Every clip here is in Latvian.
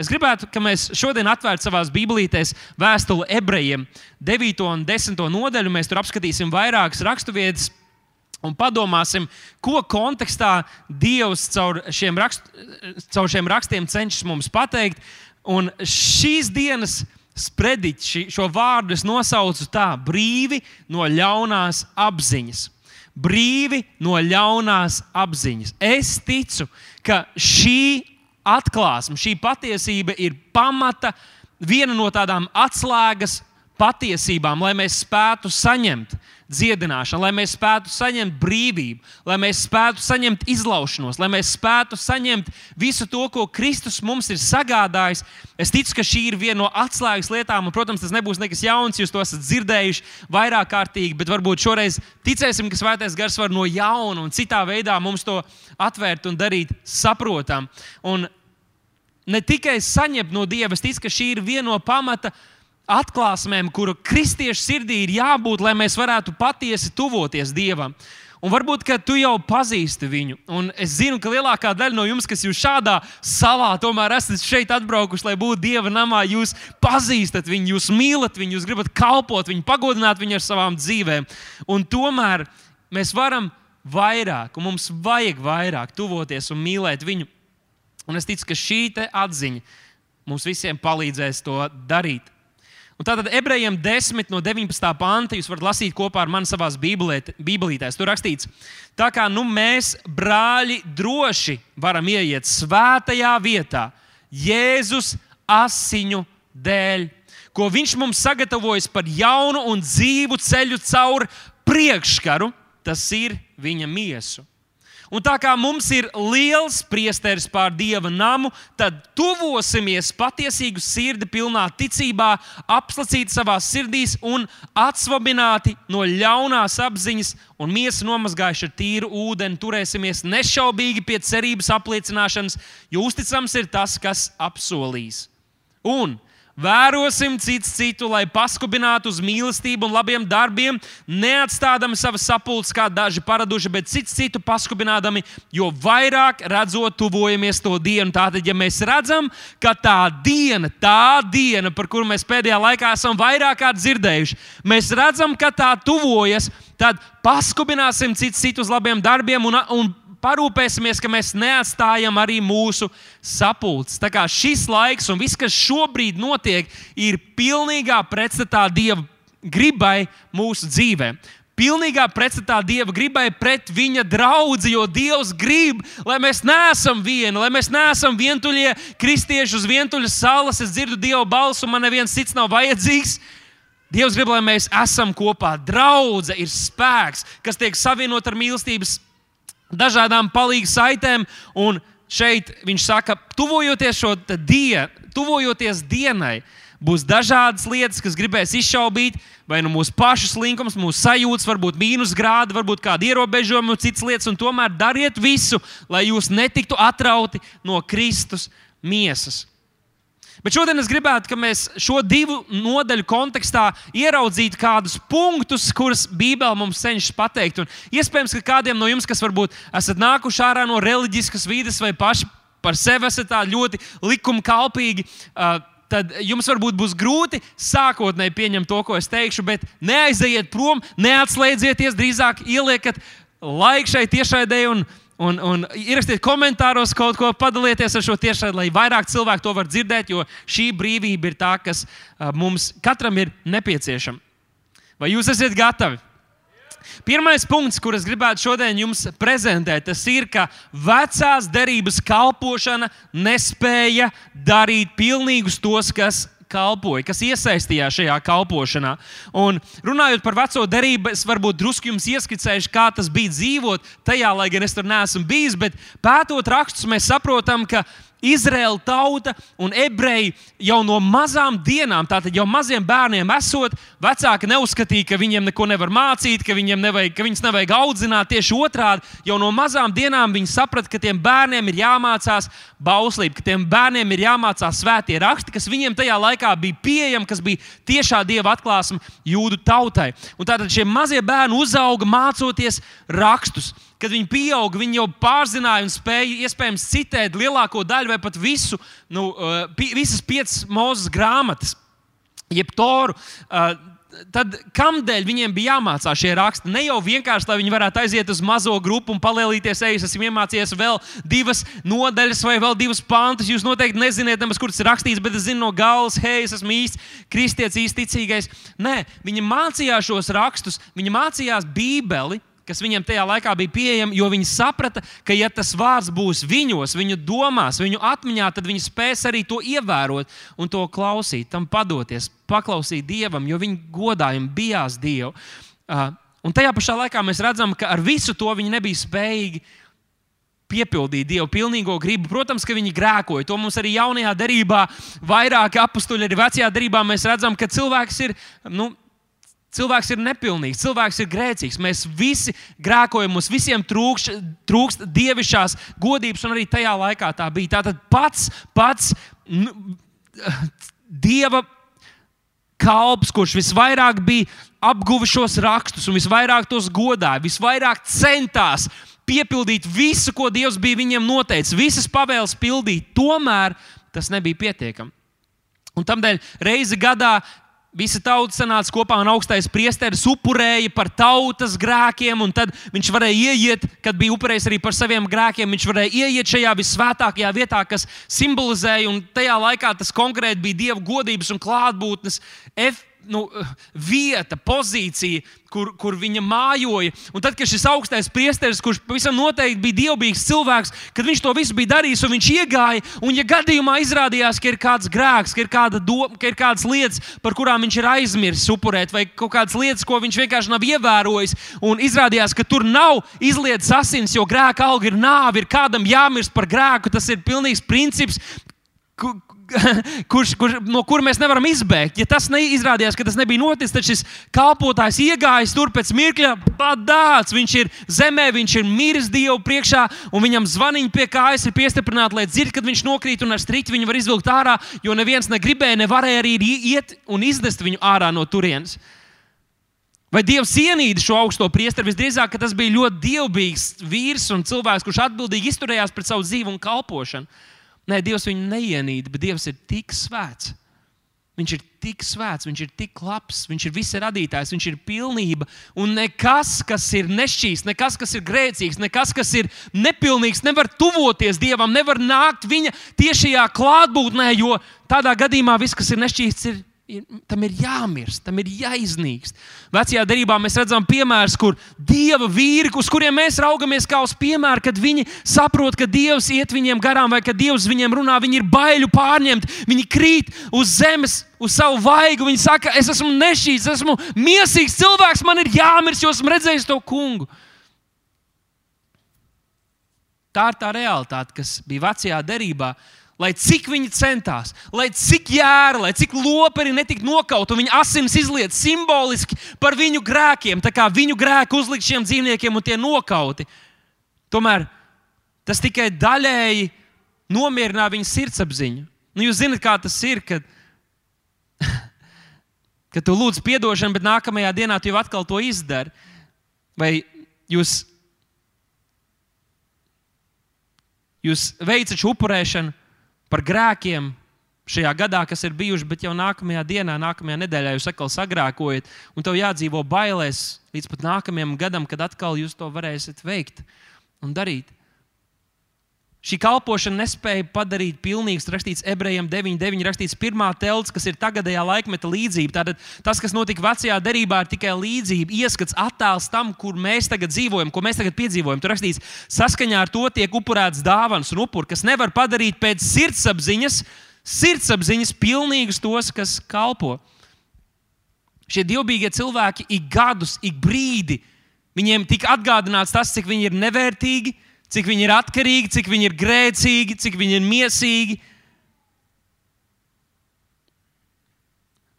Es gribētu, lai mēs šodien atvērtu savās bībelītēs vēstuli ebrejiem, 9 un 10 nodaļu. Mēs tur apskatīsim vairākas raksturvietas un padomāsim, ko kontekstā Dievs caur šiem, rakst, caur šiem rakstiem cenšas mums pateikt. Un šīs dienas sprediķi, šo vārdu es nosaucu tā: brīvi no ļaunās apziņas brīvi no ļaunās apziņas. Es ticu, ka šī atklāsme, šī patiesība ir pamata, viena no tādām atslēgas patiesībām, lai mēs spētu saņemt dziedināšanu, lai mēs spētu saņemt brīvību, lai mēs spētu saņemt izlaušanos, lai mēs spētu saņemt visu to, ko Kristus mums ir sagādājis. Es ticu, ka šī ir viena no atslēgas lietām, un, protams, tas nebūs nekas jauns, jūs to esat dzirdējuši vairāk kārtīgi, bet varbūt šoreiz ticēsim, ka Svētais Gars var no jauna un citā veidā mums to atvērt un darīt saprotam. Un ne tikai saņemt no Dieva, es ticu, ka šī ir viena no pamata atklāsmēm, kuru kristiešu sirdī ir jābūt, lai mēs varētu patiesi tuvoties Dievam. Un varbūt, tu jau pazīsti viņu. Un es zinu, ka lielākā daļa no jums, kas jūs šādā salā tomēr esat šeit atbraukuši, lai būtu Dieva namā, jūs pazīstat viņu, jūs mīlat viņu, jūs gribat kalpot viņu, pagodināt viņu ar savām dzīvēm. Un tomēr mēs varam vairāk, un mums vajag vairāk tuvoties un mīlēt viņu. Un es ticu, ka šī atziņa mums visiem palīdzēs to darīt. Un tātad ebrejiem 10 no 19. panta jūs varat lasīt kopā ar mani savā bībelītēs. Tur rakstīts, tā kā nu mēs, brāļi, droši varam ieiet svētajā vietā, Jēzus asiņu dēļ, ko viņš mums sagatavojas par jaunu un dzīvu ceļu caur priekškaru, tas ir viņa miesu. Un tā kā mums ir liels priesteris pār dieva namu, tad tuvosimies patiesīgu sirdi, pilnā ticībā, apslacīti savā sirdīs un atsvabināti no ļaunās apziņas un miesu nomazgājuši ar tīru ūdeni. Turēsimies nešaubīgi pie cerības apliecināšanas, jo uzticams ir tas, kas apsolīs. Un Vērosim cits citu, lai paskubinātu uz mīlestību un labiem darbiem, neatstādami savas sapulces, kā daži paraduši, bet cits citu paskubinādami, jo vairāk redzot, tuvojamies to dienu. Tātad, ja mēs redzam, ka tā diena, tā diena, par kuru mēs pēdējā laikā esam vairāk dzirdējuši, mēs redzam, ka tā tuvojas, tad paskubināsim cits citu uz labiem darbiem un, un parūpēsimies, ka mēs neatstājam arī mūsu sapulces. Tā kā šis laiks un viss, kas šobrīd notiek, ir pilnīgā pretstatā Dieva gribai mūsu dzīvē. Pilnīgā pretstatā Dieva gribai pret viņa draugu, jo Dievs grib, lai mēs neesam vieni, lai mēs neesam vientuļie kristieši uz vientuļas salas. Es dzirdu Dieva balsu, man neviens cits nav vajadzīgs. Dievs grib, lai mēs esam kopā. Draudzene ir spēks, kas tiek savienot ar mīlestības dažādām palīdzības saitēm. Un šeit viņš saka, tuvojoties dienu, tuvojoties dienai, būs dažādas lietas, kas gribēs izšaubīt, vai nu mūsu pašu slinkums, mūsu sajūtas, varbūt mīnus grādi, varbūt kādi ierobežojumi un citas lietas. Tomēr dariet visu, lai jūs netiktu atrauti no Kristus miesas. Bet šodien es gribētu, lai mēs šo divu nodaļu kontekstā ieraudzītu kādus punktus, kurus Bībele mums cenšas pateikt. Un iespējams, ka kādiem no jums, kas varbūt esat nākuši ārā no reliģiskas vides vai paši par sevi esat ļoti likumkalpīgi. Uh, tad jums varbūt būs grūti sākotnēji pieņemt to, ko es teikšu, bet neaiziet prom, neatslēdzieties, drīzāk ieliekat laiku šai tiešraidē un Un, un ierakstiet komentāros kaut ko, padalieties ar šo tiešai, lai vairāk cilvēku to var dzirdēt, jo šī brīvība ir tā, kas mums katram ir nepieciešama. Vai jūs esat gatavi? Pirmais punkts, kurus gribētu šodien jums prezentēt, tas ir, ka vecās derības kalpošana nespēja darīt pilnīgus tos, kas kalpoja, kas iesaistījās šajā kalpošanā. Un runājot par veco derību, es varbūt drusku jums ieskicēšu, kā tas bija dzīvot tajā, lai gan es tur neesmu bijis, bet pētot rakstus, mēs saprotam, ka Izraēla tauta un ebreji jau no mazām dienām, tātad jau maziem bērniem esot, vecāki neuzskatīja, ka viņiem neko nevar mācīt, ka, nevajag, ka viņus nevajag audzināt. Tieši otrādi, jau no mazām dienām viņi saprata, ka tiem bērniem ir jāmācās bauslība, ka tiem bērniem ir jāmācās svētie raksti, kas viņiem tajā laikā bija pieejami, kas bija tiešā dieva atklāsme jūdu tautai. Un tātad šie mazie bērni uzauga mācoties rakstus kad viņi pieauga, viņi jau pārzināja un spēja iespējams citēt lielāko daļu vai pat visu, nu, uh, visas piecas mūzes grāmatas, jeb toru. Uh, tad kādēļ viņiem bija jāmācās šie raksti? Ne jau vienkārši, lai viņi varētu aiziet uz mazo grupu un palielīties, ej, es esmu iemācījies vēl divas nodaļas vai vēl divas pantus. Jūs noteikti nezināt, nemaz, kur tas ir rakstīts, bet es zinu no galvas, hei, es esmu īsts kristietis, īsti ticīgais. Nē, viņi mācījās šos rakstus, viņi mācījās Bībeli kas viņiem tajā laikā bija pieejama, jo viņi saprata, ka, ja tas vārds būs viņos, viņu domās, viņu atmiņā, tad viņi spēs arī to ievērot un to klausīt, tam padoties, paklausīt Dievam, jo viņi godājumi bijās Dievu. Uh, un tajā pašā laikā mēs redzam, ka ar visu to viņi nebija spējīgi piepildīt Dievu pilnīgo gribu. Protams, ka viņi grēkoja. To mums arī jaunajā derībā, vairāk apstuļi, arī vecajā derībā mēs redzam, ka cilvēks ir nu, Cilvēks ir nepilnīgs, cilvēks ir grēcīgs. Mēs visi grēkojam, mums visiem trūkst, trūkst dievišķās godības, un arī tajā laikā tā bija. Tātad pats, pats nu, dieva kalps, kurš visvairāk bija apguvis šos rakstus un visvairāk tos godāja, visvairāk centās piepildīt visu, ko Dievs bija viņiem noteicis, visas pavēles pildīt, tomēr tas nebija pietiekami. Un tādēļ reizi gadā Visa tauta sanāca kopā un augstais priesteris upurēja par tautas grēkiem, un tad viņš varēja ieiet, kad bija upurējis arī par saviem grēkiem. Viņš varēja ieiet šajā visvētākajā vietā, kas simbolizēja, un tajā laikā tas konkrēti bija dieva godības un klātbūtnes nu, vieta, pozīcija, kur, kur viņa mājoja. Un tad, kad šis augstais priesteris, kurš pavisam noteikti bija dievbijīgs cilvēks, kad viņš to visu bija darījis, un viņš iegāja, un ja gadījumā izrādījās, ka ir kāds grēks, ka ir, kāda doma, ka ir kādas lietas, par kurām viņš ir aizmirsis upurēt, vai kaut kādas lietas, ko viņš vienkārši nav ievērojis, un izrādījās, ka tur nav izlietas asins, jo grēka alga ir nāve, ir kādam jāmirst par grēku. Tas ir pilnīgs princips, kurš, kurš, no kura mēs nevaram izbēgt. Ja tas neizrādījās, ka tas nebija noticis, tad šis kalpotājs iegājis tur pēc mirkļa, padāts. Viņš ir zemē, viņš ir miris Dievu priekšā, un viņam zvaniņi pie kājas ir piestiprināti, lai dzird, kad viņš nokrīt un ar striķi viņu var izvilkt ārā, jo neviens negribēja, nevarēja arī iet un iznest viņu ārā no turienes. Vai Dievs cienīja šo augsto priesteri? Visdrīzāk, tas bija ļoti dievbijīgs vīrs un cilvēks, kurš atbildīgi izturējās pret savu dzīvi un kalpošanu. Nē, Dievs viņu neienīd, bet Dievs ir tik svēts. Viņš ir tik svēts, viņš ir tik labs, viņš ir visa radītājs, viņš ir pilnība. Un nekas, kas ir nešķīsts, nekas, kas ir grēcīgs, nekas, kas ir nepilnīgs, nevar tuvoties Dievam, nevar nākt viņa tiešajā klātbūtnē, jo tādā gadījumā viss, kas ir nešķīsts, ir tam ir jāmirst, tam ir jāiznīkst. Vecajā darbā mēs redzam piemērus, kur dieva vīri, uz kuriem mēs raugamies kā uz piemēru, kad viņi saprot, ka Dievs iet viņiem garām vai ka Dievs viņiem runā, viņi ir baiļu pārņemti, viņi krīt uz zemes. Uz savu vaigu viņi saka, es esmu nešķīts, esmu mīlīgs cilvēks, man ir jāmirst, jo esmu redzējis to kungu. Tā ir tā realitāte, kas bija vecajā derībā lai cik viņi centās, lai cik jēra, lai cik loperi netiktu nokauti un viņa asins izliet simboliski par viņu grēkiem, tā kā viņu grēku uzlikt šiem dzīvniekiem un tie nokauti. Tomēr tas tikai daļēji nomierināja viņa sirdsapziņu. Nu, jūs zināt, kā tas ir, kad, kad tu lūdz atdošanu, bet nākamajā dienā tu jau atkal to izdari. Vai jūs, jūs veicat upurēšanu, par grēkiem šajā gadā, kas ir bijuši, bet jau nākamajā dienā, nākamajā nedēļā jūs atkal sagrēkojat, un tev jādzīvo bailēs līdz pat nākamajam gadam, kad atkal jūs to varēsiet veikt un darīt. Šī kalpošana nespēja padarīt pilnīgs. Rakstīts ebrejiem 9,9. rakstīts pirmā telts, kas ir tagadējā laikmeta līdzība. Tātad tas, kas notika vecajā derībā, ir tikai līdzība, ieskats, attēls tam, kur mēs tagad dzīvojam, ko mēs tagad piedzīvojam. Tur rakstīts, saskaņā ar to tiek upurēts dāvāns un upuri, kas nevar padarīt pēc sirdsapziņas, sirdsapziņas pilnīgus tos, kas kalpo. Šie dievbijīgie cilvēki ik gadus, ik brīdi, viņiem tika atgādināts tas, cik viņi ir nevērtīgi cik viņi ir atkarīgi, cik viņi ir grēcīgi, cik viņi ir miesīgi.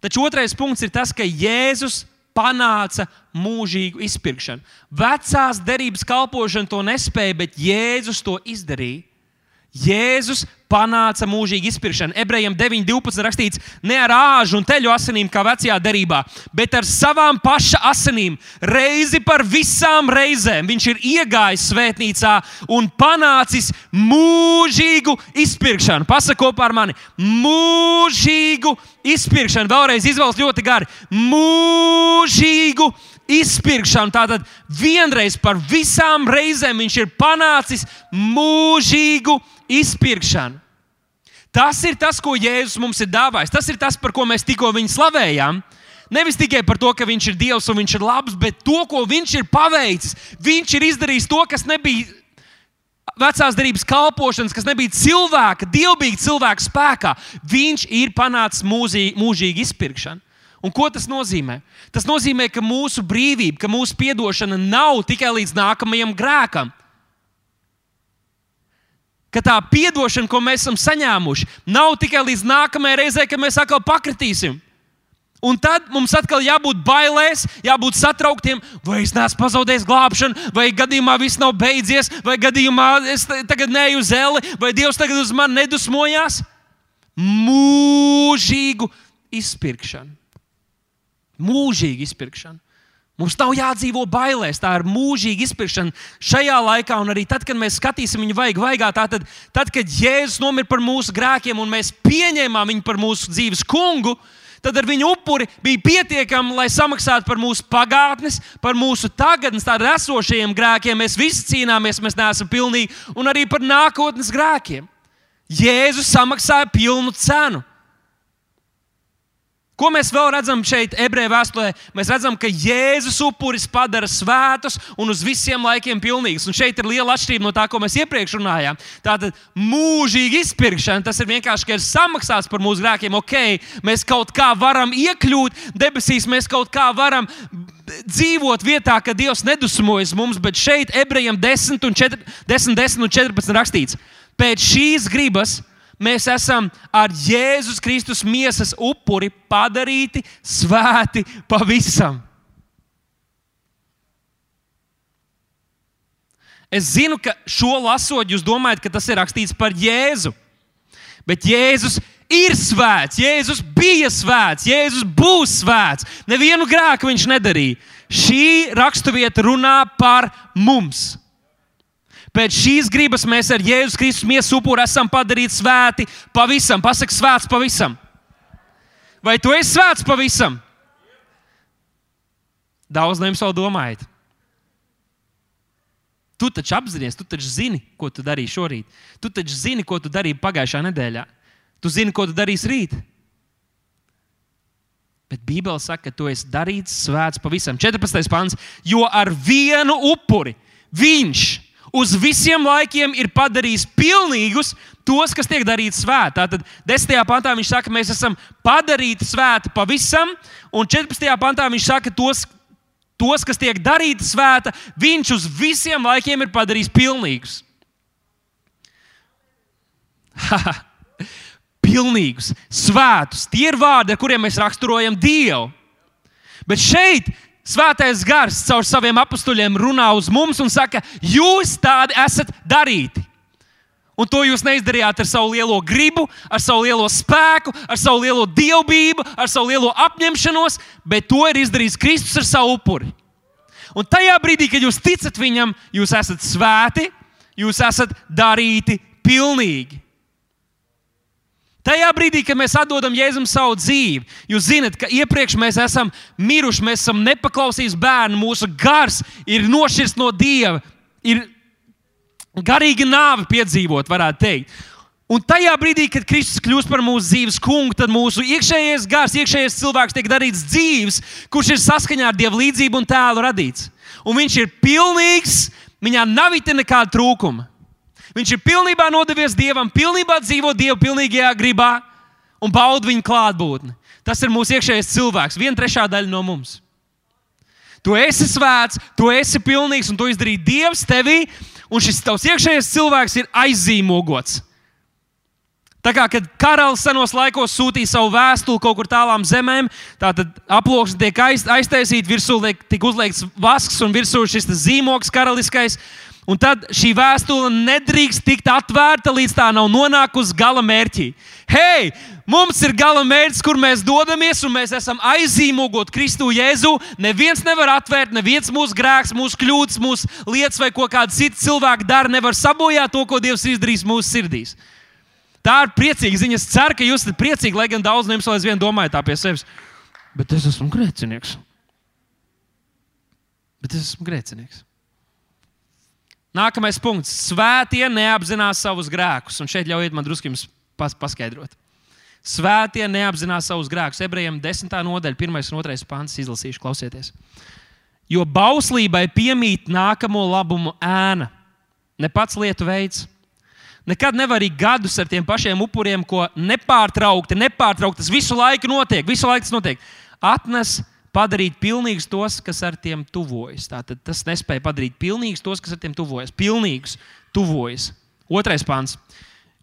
Taču otrais punkts ir tas, ka Jēzus panāca mūžīgu izpirkšanu. Vecās derības kalpošana to nespēja, bet Jēzus to izdarīja. Jēzus panāca mūžīgu izpirkšanu. Ebrejiem 9.12. rakstīts, ne ar āžu un teļu asinīm, kā vecajā derībā, bet ar savām paša asinīm, reizi par visām reizēm. Viņš ir iegājis svētnīcā un panācis mūžīgu izpirkšanu. Pasako par mani, mūžīgu izpirkšanu. Vēlreiz izvēles ļoti gari. Mūžīgu izpirkšanu izpirkšanu. Tātad vienreiz par visām reizēm viņš ir panācis mūžīgu izpirkšanu. Tas ir tas, ko Jēzus mums ir dāvājis. Tas ir tas, par ko mēs tikko viņu slavējām. Nevis tikai par to, ka viņš ir Dievs un viņš ir labs, bet to, ko viņš ir paveicis. Viņš ir izdarījis to, kas nebija vecās darbības kalpošanas, kas nebija cilvēka, dievbijīga cilvēka spēkā. Viņš ir panācis mūžīgi, mūžīgi izpirkšanu. Un ko tas nozīmē? Tas nozīmē, ka mūsu brīvība, ka mūsu atdošana nav tikai līdz nākamajam grēkam. Ka tā atdošana, ko mēs esam saņēmuši, nav tikai līdz nākamajai reizei, kad mēs atkal pakritīsim. Un tad mums atkal jābūt bailēs, jābūt satrauktiem, vai es neesmu pazaudējis glābšanu, vai gadījumā viss nav beidzies, vai gadījumā es tagad neju uz zeli, vai Dievs tagad uz mani nedusmojās. Mūžīgu izpirkšanu. Mūžīga izpirkšana. Mums nav jādzīvo bailēs, tā ir mūžīga izpirkšana šajā laikā, un arī tad, kad mēs skatīsim viņu vajag, vaigā, tātad, tad, kad Jēzus nomira par mūsu grēkiem un mēs pieņēmām viņu par mūsu dzīves kungu, tad ar viņu upuri bija pietiekami, lai samaksātu par mūsu pagātnes, par mūsu tagadnes, tādiem esošajiem grēkiem. Mēs visi cīnāmies, mēs neesam pilnīgi, un arī par nākotnes grēkiem. Jēzus samaksāja pilnu cenu. Ko mēs vēl redzam šeit, ebreju vēstulē? Mēs redzam, ka Jēzus upuris padara svētus un uz visiem laikiem pilnīgus. Un šeit ir liela atšķirība no tā, ko mēs iepriekš runājām. Tātad mūžīgi izpirkšana, tas ir vienkārši, ka ir samaksāts par mūsu grēkiem. Ok, mēs kaut kā varam iekļūt debesīs, mēs kaut kā varam dzīvot vietā, ka Dievs nedusmojas mums, bet šeit ebrejiem 10, un 4, 10, 10 un 14 rakstīts. Pēc šīs gribas mēs esam ar Jēzus Kristus miesas upuri padarīti svēti pavisam. Es zinu, ka šo lasot, jūs domājat, ka tas ir rakstīts par Jēzu. Bet Jēzus ir svēts, Jēzus bija svēts, Jēzus būs svēts. Nevienu grēku viņš nedarīja. Šī raksturvieta runā par mums. Pēc šīs gribas mēs ar Jēzus Kristus miesu upuru esam padarīti svēti pavisam. Pasaki, svēts pavisam. Vai tu esi svēts pavisam? Daudz no jums vēl domājat. Tu taču apzinājies, tu taču zini, ko tu darīji šorīt. Tu taču zini, ko tu darīji pagājušā nedēļā. Tu zini, ko tu darīsi rīt. Bet Bībele saka, ka tu esi darīts svēts pavisam. 14. pāns. Jo ar vienu upuri viņš ir uz visiem laikiem ir padarījis pilnīgus tos, kas tiek darīti svēti. Tātad 10. pantā viņš saka, ka mēs esam padarīti svēti pavisam, un 14. pantā viņš saka, tos, tos, kas tiek darīti svēta, viņš uz visiem laikiem ir padarījis pilnīgus. pilnīgus, svētus. Tie ir vārdi, ar kuriem mēs raksturojam Dievu. Bet šeit Svētais gars caur saviem apstuļiem runā uz mums un saka, jūs tādi esat darīti. Un to jūs neizdarījāt ar savu lielo gribu, ar savu lielo spēku, ar savu lielo dievbijību, ar savu lielo apņemšanos, bet to ir izdarījis Kristus ar savu upuri. Un tajā brīdī, kad jūs ticat viņam, jūs esat svēti, jūs esat darīti pilnīgi. Tajā brīdī, kad mēs atdodam Jēzum savu dzīvi, jūs zinat, ka iepriekš mēs esam miruši, mēs esam nepaklausījuši bērnu, mūsu gars ir nošķirts no Dieva, ir garīga nāve piedzīvot, varētu teikt. Un tajā brīdī, kad Kristus kļūst par mūsu dzīves kungu, tad mūsu iekšējais gars, iekšējais cilvēks tiek darīts dzīves, kurš ir saskaņā ar Dieva līdzību un tēlu radīts. Un viņš ir pilnīgs, viņā nav nekāda trūkuma. Viņš ir pilnībā nodevies Dievam, pilnībā dzīvo Dieva pilnīgajā gribā un bauda viņa klātbūtni. Tas ir mūsu iekšējais cilvēks, viena trešā daļa no mums. Tu esi svēts, tu esi pilnīgs, un to izdarīja Dievs tevī, un šis tavs iekšējais cilvēks ir aizzīmogots. Tā kā karalis senos laikos sūtīja savu vēstuli kaut kur tālām zemēm, tad aploksne tiek aiz, aiztaisīta, virsū tiek uzliekts vasks un virsū šis zīmogs karaliskais. Un tad šī vēstule nedrīkst tikt atvērta, līdz tā nav nonākusi gala mērķī. Hei, mums ir gala mērķis, kur mēs dodamies, un mēs esam aizīmogot Kristu Jēzu. Neviens nevar atvērt, neviens mūsu grēks, mūsu kļūdas, mūsu lietas vai ko kāds cits cilvēks dara, nevar sabojāt to, ko Dievs izdarīs mūsu sirdīs. Tā ir priecīga ziņa. Es ceru, ka jūs esat priecīgi, lai gan daudz no jums vēl aizvien domājat tā pie sevis. Bet es esmu grēcinieks. Bet es esmu grēcinieks. Nākamais punkts. Svētie neapzinās savus grēkus. Un šeit ļaujiet man drusku jums pas paskaidrot. Svētie neapzinās savus grēkus. Ebrejiem 10. nodaļa, 1 un 2 pāns izlasīšu, klausieties. Jo bauslībai piemīt nākamo labumu ēna, ne pats lietu veids. Nekad nevar arī gadus ar tiem pašiem upuriem, ko nepārtraukti, nepārtraukti tas visu laiku notiek. Visu laiku tas notiek. Atnes padarīt pilnīgus tos, kas ar tiem tuvojas. Tātad tas nespēja padarīt pilnīgus tos, kas ar tiem tuvojas. Pilnīgus tuvojas. Otrais pāns.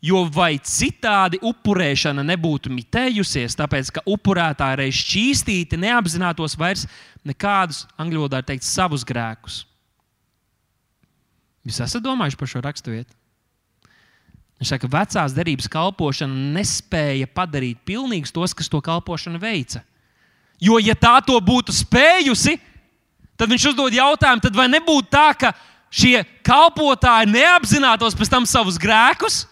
Jo vai citādi upurēšana nebūtu mitējusies, tāpēc ka upurētāji reiz šķīstīti neapzinātos vairs nekādus, angļu valodā teikt, savus grēkus. Jūs esat domājuši par šo raksturvietu? Viņš saka, ka vecās derības kalpošana nespēja padarīt pilnīgus tos, kas to kalpošanu veica. Jo, ja tā to būtu spējusi, tad viņš uzdod jautājumu, tad vai nebūtu tā, ka šie kalpotāji neapzinātos pēc tam savus grēkus?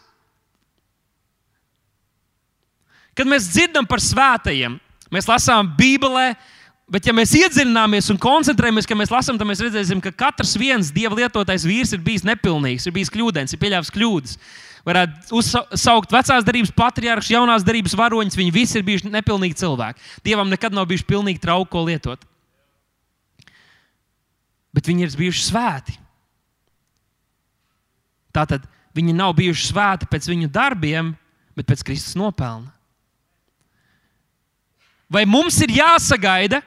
Kad mēs dzirdam par svētajiem, mēs lasām Bībelē, bet ja mēs iedziļināmies un koncentrējamies, ka mēs lasām, tad mēs redzēsim, ka katrs viens dieva lietotais vīrs ir bijis nepilnīgs, ir bijis kļūdains, ir pieļāvis kļūdas varētu uzsaukt vecās darbības patriārhus, jaunās darbības varoņus. Viņi visi ir bijuši nepilnīgi cilvēki. Dievam nekad nav bijuši pilnīgi trauki, ko lietot. Bet viņi ir bijuši svēti. Tātad viņi nav bijuši svēti pēc viņu darbiem, bet pēc Kristus nopelna. Vai mums ir jāsagaida,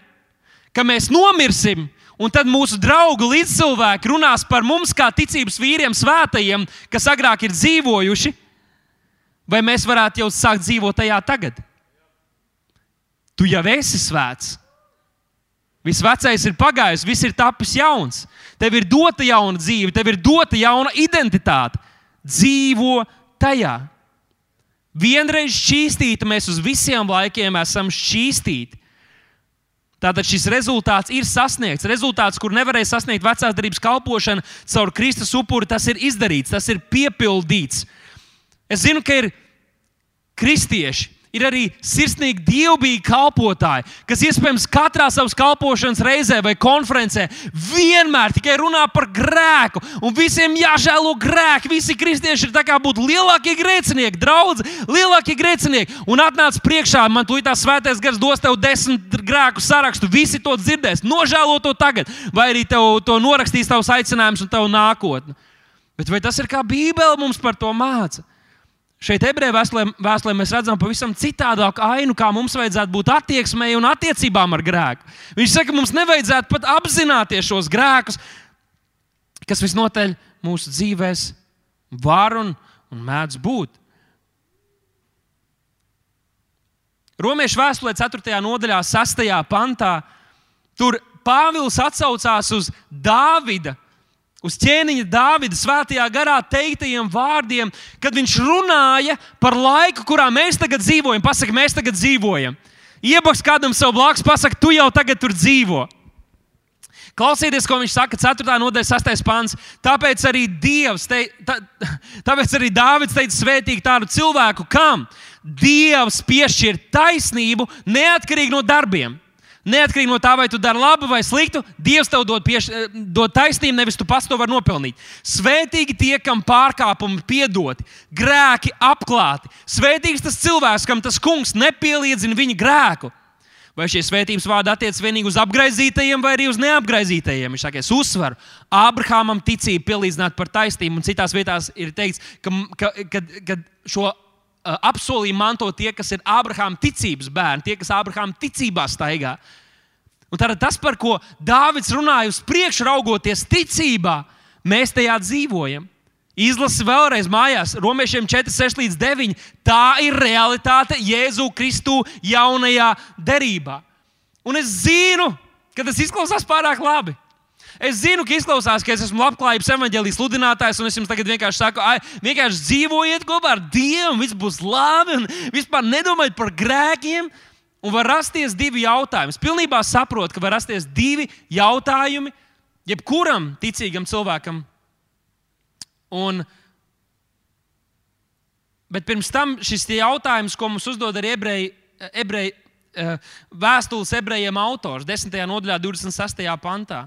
ka mēs nomirsim Un tad mūsu draugu līdzcilvēki runās par mums, kā ticības vīriem, svētajiem, kas agrāk ir dzīvojuši, vai mēs varētu jau sākt dzīvot tajā tagad? Tu jau esi svēts. Viss vecais ir pagājis, viss ir tapis jauns. Tev ir dota jauna dzīve, tev ir dota jauna identitāte. Dzīvo tajā. Vienreiz šķīstīti, mēs uz visiem laikiem esam šķīstīti. Tātad šis rezultāts ir sasniegts. Rezultāts, kur nevarēja sasniegt vecās darbības kalpošana caur Kristus upuri, tas ir izdarīts, tas ir piepildīts. Es zinu, ka ir kristieši, Ir arī sirsnīgi, dievbijīgi kalpotāji, kas iespējams katrā savas kalpošanas reizē vai konferencē vienmēr tikai runā par grēku. Un visiem jāžēlo grēki. Visi kristieši ir tā kā būtu lielākie grēcinieki, draugi, lielākie grēcinieki. Un atnāc priekšā, man tūlīt tā svētais gars dos tev desmit grēku sarakstu. Visi to dzirdēs. Nožēlo to tagad, vai arī tev to norakstīs tavs aicinājums un tavu nākotni. Bet vai tas ir kā Bībele mums par to māca? Šeit, ebreju vēstulē, mēs redzam pavisam citādāku ainu, kā mums vajadzētu būt attieksmei un attiecībām ar grēku. Viņš saka, mums nevajadzētu pat apzināties šos grēkus, kas visnotaļ mūsu dzīvēs var un, un mēdz būt. Romiešu vēstulē, 4. nodaļā, 6. pantā, tur Pāvils atsaucās uz Dāvida uz ķēniņa Dāvida svētajā garā teiktajiem vārdiem, kad viņš runāja par laiku, kurā mēs tagad dzīvojam. Pasaka, mēs tagad dzīvojam. Iebaks kādam savu blakus, pasaka, tu jau tagad tur dzīvo. Klausieties, ko viņš saka 4. nodaļa, 6. pāns. Tāpēc arī Dievs, te, tā, tāpēc arī Dāvids teica, svētīgi tādu cilvēku, kam Dievs piešķir taisnību neatkarīgi no darbiem. Neatkarīgi no tā, vai tu dari labu vai sliktu, Dievs tev dod, pieš, eh, dod taisnību, nevis tu pats to vari nopelnīt. Svētīgi tie, kam pārkāpumi piedoti, grēki apklāti. Svētīgs tas cilvēks, kam tas kungs nepieliedzina viņa grēku. Vai šie svētības vārdi attiecas tikai uz apgaizītajiem vai arī uz neapgaizītajiem? Viņš saka, es uzsveru, Abrahamam ticību pielīdzināt par taisnību, un citās vietās ir teikts, ka, ka, ka, ka šo apsolījumu manto tie, kas ir Ābrahāma ticības bērni, tie, kas Ābrahāma ticībā staigā. Un tad tas, par ko Dāvids runāja uz priekšu, raugoties ticībā, mēs tajā dzīvojam. Izlasi vēlreiz mājās, Romiešiem 4, 6 līdz 9. Tā ir realitāte Jēzu Kristu jaunajā derībā. Un es zinu, ka tas izklausās pārāk labi. Es zinu, ka izklausās, ka es esmu labklājības evaņģēlijas sludinātājs, un es jums tagad vienkārši saku, ai, vienkārši dzīvojiet kopā ar Dievu, viss būs labi, un vispār nedomājiet par grēkiem. Un var rasties divi jautājumi. Es pilnībā saprotu, ka var rasties divi jautājumi jebkuram ticīgam cilvēkam. Un, bet pirms tam šis jautājums, ko mums uzdod arī ebreji, ebreji Eh, vēstules ebrejiem autors 10. nodaļā, 26. pantā.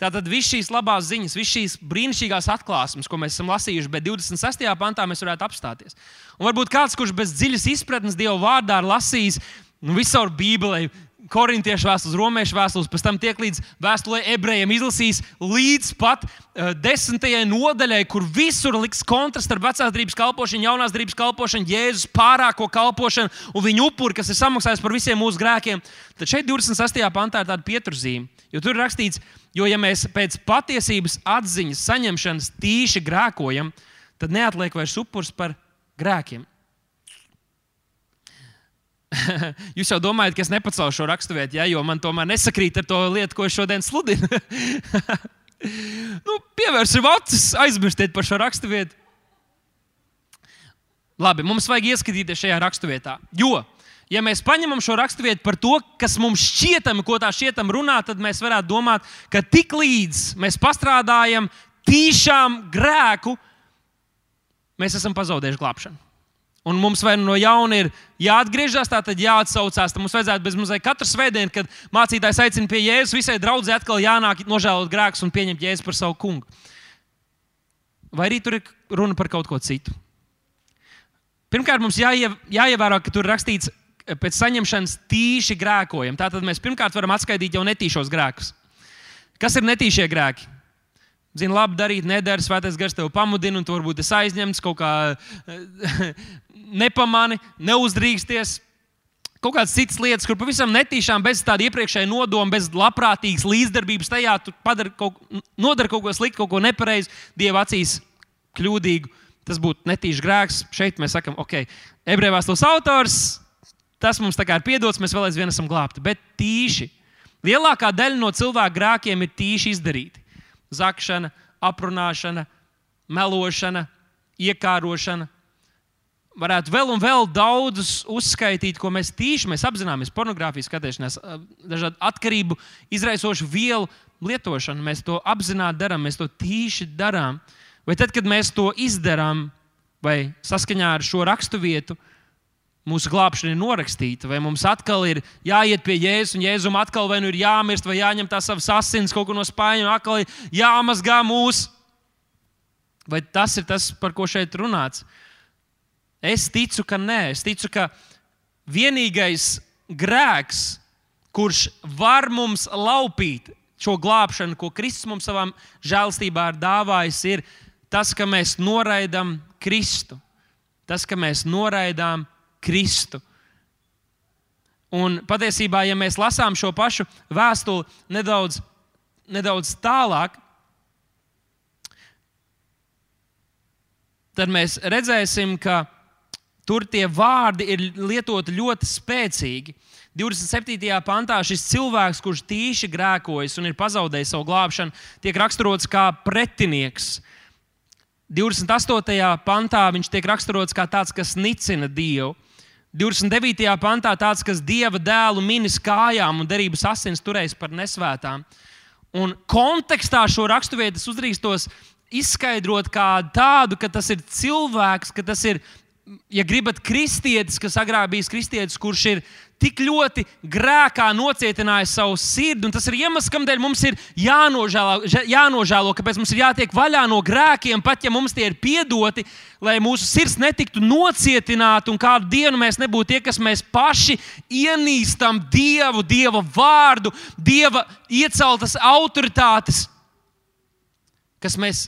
Tātad visas šīs labās ziņas, visas šīs brīnišķīgās atklāsmes, ko mēs esam lasījuši, bet 26. pantā mēs varētu apstāties. Un varbūt kāds, kurš bez dziļas izpratnes Dieva vārdā ir lasījis nu, visur Bībelē, korintiešu vēstules, romiešu vēstules, pēc tam tiek līdz vēstulē ebrejiem izlasījis līdz pat uh, desmitajai nodaļai, kur visur liks kontrasts starp vecās darbības kalpošanu, jaunās darbības kalpošanu, Jēzus pārāko kalpošanu un viņa upuri, kas ir samaksājis par visiem mūsu grēkiem. Tad šeit 26. pantā ir tāda pieturzīme, jo tur ir rakstīts, jo ja mēs pēc patiesības atziņas saņemšanas tīši grēkojam, tad neatliek vairs upurs par grēkiem. Jūs jau domājat, ka es nepacelšu šo raksturvietu, ja, jo man tomēr nesakrīt ar to lietu, ko es šodien sludinu. nu, pievērsim acis, aizmirstiet par šo raksturvietu. Labi, mums vajag ieskatīties šajā raksturvietā. Jo, ja mēs paņemam šo raksturvietu par to, kas mums šķietami, ko tā šķietam runā, tad mēs varētu domāt, ka tik līdz mēs pastrādājam tīšām grēku, mēs esam pazaudējuši glābšanu. Un mums vai nu no jauna ir jāatgriežas, tā tad jāatsaucās. Tad mums vajadzētu bez mazliet katru svētdienu, kad mācītājs aicina pie Jēzus, visai draudzē atkal jānāk nožēlot grēkus un pieņemt Jēzu par savu kungu. Vai arī tur ir runa par kaut ko citu? Pirmkārt, mums jāiev, jāievēro, ka tur rakstīts, pēc saņemšanas tīši grēkojam. Tātad mēs pirmkārt varam atskaitīt jau netīšos grēkus. Kas ir netīšie grēki? Zini, labi darīt, nedara, svētais gars tev pamudina, un tu varbūt esi aizņemts kaut kā nepamani, neuzdrīksties. Kaut kādas citas lietas, kur pavisam netīšām, bez tāda iepriekšēja nodoma, bez labprātīgas līdzdarbības tajā, tu padari kaut, nodari kaut ko sliktu, kaut ko nepareizu, Dieva acīs kļūdīgu. Tas būtu netīšs grēks. Šeit mēs sakām, ok, ebreju vēstules autors, tas mums ir piedots, mēs vēl aizvien esam glābti. Bet tīši. Lielākā daļa no cilvēku grēkiem ir tīši izdarīti. Zakšana, aprunāšana, melošana, iekārošana, varētu vēl un vēl daudzus uzskaitīt, ko mēs tīši mēs apzināmies. Pornogrāfijas skatīšanās, dažādu atkarību izraisošu vielu lietošanu. Mēs to apzināti darām, mēs to tīši darām. Vai tad, kad mēs to izdarām, vai saskaņā ar šo raksturvietu, mūsu glābšana ir norakstīta, vai mums atkal ir jāiet pie Jēzus, un Jēzum atkal vai nu ir jāmirst, vai jāņem tā savas asins kaut ko no spāņiem, atkal ir jāmazgā mūsu. Vai tas ir tas, par ko šeit runāts? Es ticu, ka nē, es ticu, ka vienīgais grēks, kurš var mums laupīt šo glābšanu, ko Kristus mums savā žēlstībā ir dāvājis, ir tas, ka mēs noraidām Kristu. Tas, ka mēs noraidām Kristu. Un patiesībā, ja mēs lasām šo pašu vēstuli nedaudz, nedaudz tālāk, tad mēs redzēsim, ka Tur tie vārdi ir lietoti ļoti spēcīgi. 27. pantā šis cilvēks, kurš tīši grēkojas un ir pazaudējis savu glābšanu, tiek raksturots kā pretinieks. 28. pantā viņš tiek raksturots kā tāds, kas nicina Dievu. 29. pantā tāds, kas dieva dēlu minis kājām un derības asins turēs par nesvētām. Un kontekstā šo raksturvietu uzdrīkstos izskaidrot kā tādu, ka tas ir cilvēks, ka tas ir ja gribat, kristietis, kas agrāk bijis kristietis, kurš ir tik ļoti grēkā nocietinājis savu sirdi, un tas ir iemesls, kādēļ mums ir jānožēlo, jānožēlo, kāpēc mums ir jātiek vaļā no grēkiem, pat ja mums tie ir piedoti, lai mūsu sirds netiktu nocietināta, un kādu dienu mēs nebūtu tie, kas mēs paši ienīstam Dievu, Dieva vārdu, Dieva ieceltas autoritātes, kas mēs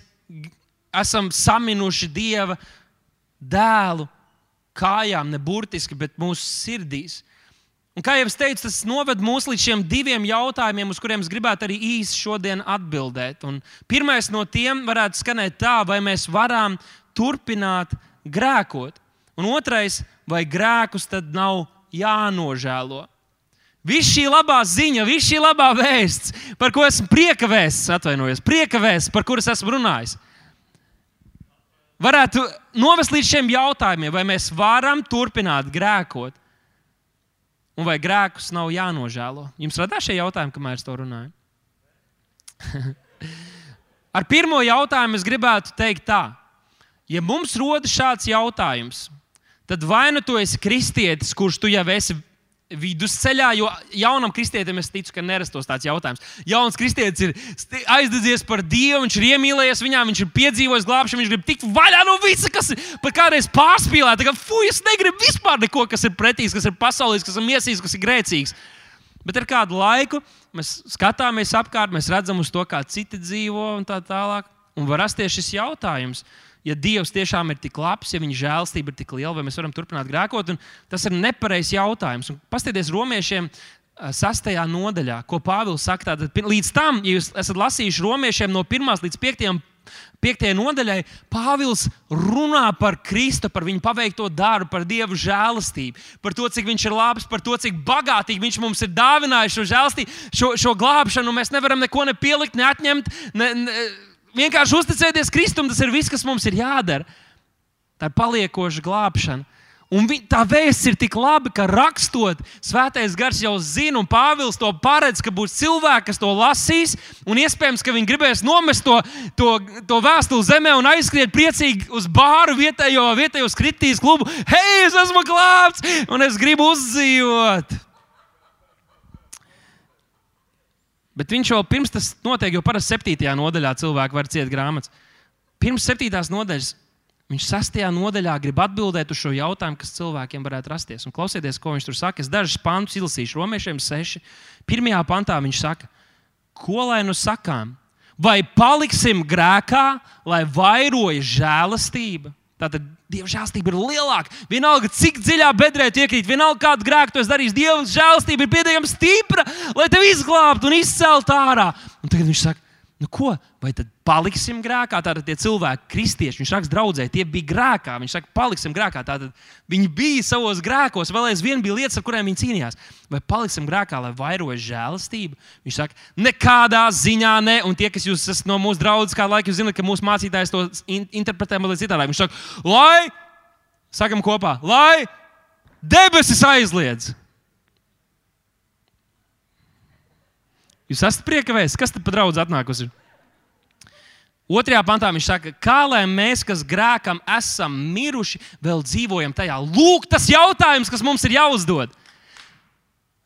esam saminuši Dieva dēlu kājām, ne burtiski, bet mūsu sirdīs. Un, kā jau teicu, tas noved mūs līdz šiem diviem jautājumiem, uz kuriem es gribētu arī īsi šodien atbildēt. Un pirmais no tiem varētu skanēt tā, vai mēs varam turpināt grēkot. Un otrais, vai grēkus tad nav jānožēlo. Viss šī labā ziņa, viss šī labā vēsts, par ko esmu prieka vēsts, atvainojos, prieka vēsts, par kuras esmu runājis. Varētu novest līdz šiem jautājumiem, vai mēs varam turpināt grēkot, un vai grēkus nav jānožēlo. Jums radās šie jautājumi, kamēr es to runāju? Ar pirmo jautājumu es gribētu teikt tā, ja mums rodas šāds jautājums, tad vai nu tu esi kristietis, kurš tu jau esi vidusceļā, jo jaunam kristietim es ticu, ka nerastos tāds jautājums. Jauns kristietis ir aizdedzies par Dievu, viņš ir iemīlējies viņā, viņš ir piedzīvojis glābšanu, viņš grib tikt vaļā no visa, kas ir kādreiz pārspīlēts. Tagad, fuj, es negribu vispār neko, kas ir pretīgs, kas ir pasaulīgs, kas ir miesīgs, kas ir grēcīgs. Bet ar kādu laiku mēs skatāmies apkārt, mēs redzam uz to, kā citi dzīvo un tā tālāk. Un var rasties šis jautājums, ja Dievs tiešām ir tik labs, ja viņa žēlstība ir tik liela, vai mēs varam turpināt grēkot? Un tas ir nepareizs jautājums. Pastieties romiešiem. Sastajā nodaļā, ko Pāvils saka, tātad līdz tam, ja jūs esat lasījuši romiešiem no 1 līdz 5 Piektajai nodaļai Pāvils runā par Kristu, par viņu paveikto darbu, par Dieva žēlastību, par to, cik viņš ir labs, par to, cik bagātīgi viņš mums ir dāvinājis šo žēlastību, šo, šo glābšanu. Mēs nevaram neko ne pielikt, ne atņemt. Ne, ne, vienkārši uzticēties Kristum, tas ir viss, kas mums ir jādara. Tā ir paliekoša glābšana. Un vi, tā vēsts ir tik laba, ka rakstot, Svētais Gars jau zina, un Pāvils to paredz, ka būs cilvēki, kas to lasīs, un iespējams, ka viņi gribēs nomest to, to, to vēstuli zemē un aizskriet priecīgi uz bāru vietējo, vietējo skritīs klubu. Hei, es esmu glābts, un es gribu uzdzīvot! Bet viņš jau pirms tas notiek, jo parasti septītajā nodaļā cilvēki var ciest grāmatas. Pirms septītās nodaļas viņš sastajā nodaļā grib atbildēt uz šo jautājumu, kas cilvēkiem varētu rasties. Un klausieties, ko viņš tur saka. Es dažus pantus izlasīšu, romiešiem seši. Pirmajā pantā viņš saka, ko lai nu sakām? Vai paliksim grēkā, lai vairojas žēlastība? Tātad Dieva žēlstība ir lielāka. Vienalga, cik dziļā bedrē iekrīt, vienalga, kādu grēku tu esi darījis, Dieva žēlstība ir pietiekami stipra, lai tevi izglābtu un izceltu ārā. Un tagad viņš saka, Nu, ko? Vai tad paliksim grēkā? Tātad tie cilvēki, kristieši, viņš raksta draudzē, tie bija grēkā. Viņš saka, paliksim grēkā. Tātad viņi bija savos grēkos, vēl aizvien bija lietas, ar kurām viņi cīnījās. Vai paliksim grēkā, lai vairojas žēlastība? Viņš saka, nekādā ziņā ne. Un tie, kas jūs esat no mūsu draudzes, kādu laiku jūs zināt, ka mūsu mācītājs to interpretē mazliet citādāk. Viņš saka, lai, sakam kopā, lai debesis aizliedz. Jūs esat prieka vēsts, kas tad pa draudz atnākusi? Otrajā pantā viņš saka, kā lai mēs, kas grēkam, esam miruši, vēl dzīvojam tajā. Lūk, tas jautājums, kas mums ir jāuzdod.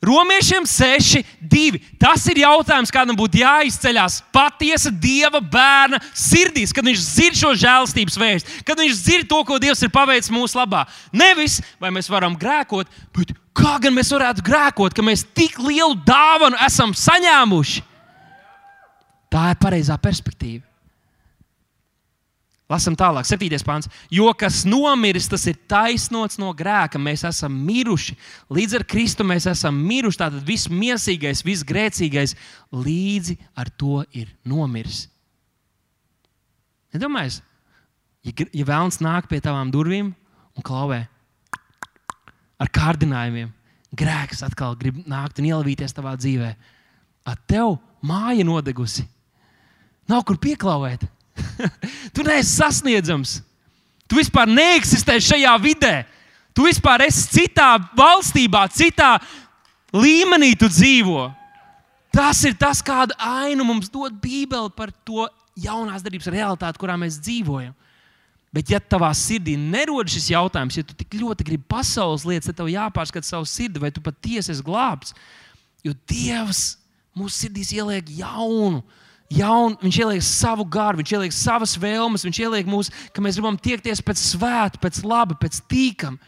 Romiešiem 6, 2. Tas ir jautājums, kādam būtu jāizceļas patiesa dieva bērna sirdīs, kad viņš zina šo žēlstības vēstu, kad viņš zina to, ko Dievs ir paveicis mūsu labā. Nevis vai mēs varam grēkot, bet kā gan mēs varētu grēkot, ka mēs tik lielu dāvanu esam saņēmuši. Tā ir pareizā perspektīva. Lasam tālāk, 7. pāns. Jo kas nomiris, tas ir taisnots no grēka. Mēs esam miruši. Līdz ar Kristu mēs esam miruši. Tātad viss mīlestīgais, viss grēcīgais līdzi ar to ir nomiris. Nedomājies, ja, ja vēlams nāk pie tavām durvīm un klauvē ar kārdinājumiem, grēks atkal grib nākt un ielavīties tavā dzīvē. Ar tev māja nodegusi. Nav kur pieklauvēt. tu neesi sasniedzams. Tu vispār neeksistē šajā vidē. Tu vispār esi citā valstībā, citā līmenī tu dzīvo. Tas ir tas, kādu ainu mums dod Bībele par to jaunās darbības realitāti, kurā mēs dzīvojam. Bet, ja tavā sirdī nerodas šis jautājums, ja tu tik ļoti gribi pasaules lietas, tad tev jāpārskata savu sirdi, vai tu patiesi esi glābts. Jo Dievs mūsu sirdīs ieliek jaunu, jaun, viņš ieliek savu garu, viņš ieliek savas vēlmes, viņš ieliek mūsu, ka mēs gribam tiekties pēc svēta, pēc laba, pēc tīkam.